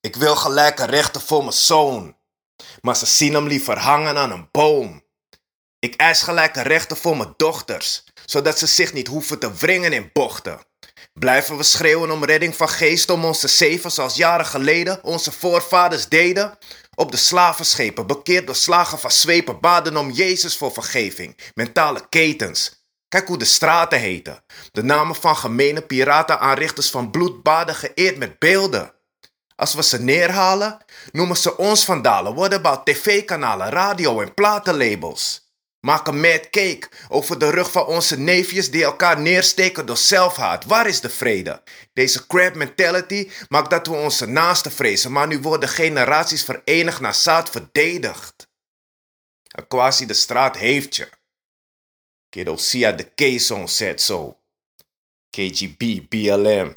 Ik wil gelijke rechten voor mijn zoon. Maar ze zien hem liever hangen aan een boom. Ik eis gelijke rechten voor mijn dochters, zodat ze zich niet hoeven te wringen in bochten. Blijven we schreeuwen om redding van geest om onze zeven zoals jaren geleden onze voorvaders deden? Op de slavenschepen, bekeerd door slagen van zwepen, baden om Jezus voor vergeving. Mentale ketens. Kijk hoe de straten heten. De namen van gemene piraten, aanrichters van bloed, baden geëerd met beelden. Als we ze neerhalen, noemen ze ons vandalen, worden bouwt tv-kanalen, radio en platenlabels. Maken mad cake over de rug van onze neefjes die elkaar neersteken door zelfhaat. Waar is de vrede? Deze crab mentality maakt dat we onze naasten vrezen, maar nu worden generaties verenigd naar zaad verdedigd. Quasi de straat heeft je. Kiddo, sia de K-song zet zo. KGB, BLM.